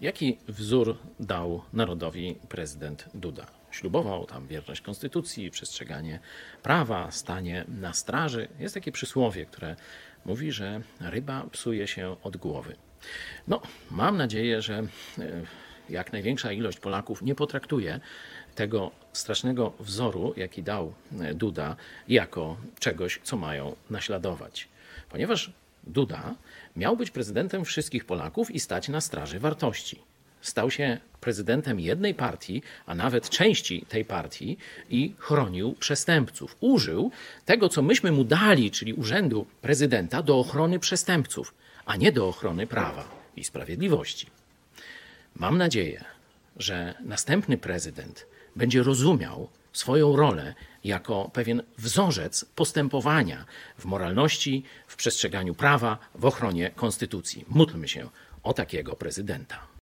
Jaki wzór dał narodowi prezydent Duda? Ślubował tam wierność konstytucji, przestrzeganie prawa, stanie na straży. Jest takie przysłowie, które mówi, że ryba psuje się od głowy. No, mam nadzieję, że e, jak największa ilość Polaków nie potraktuje tego strasznego wzoru, jaki dał e, Duda, jako czegoś, co mają naśladować. Ponieważ Duda miał być prezydentem wszystkich Polaków i stać na straży wartości. Stał się prezydentem jednej partii, a nawet części tej partii i chronił przestępców. Użył tego, co myśmy mu dali, czyli urzędu prezydenta, do ochrony przestępców, a nie do ochrony prawa i sprawiedliwości. Mam nadzieję, że następny prezydent będzie rozumiał swoją rolę jako pewien wzorzec postępowania w moralności, w przestrzeganiu prawa, w ochronie konstytucji. Módlmy się o takiego prezydenta.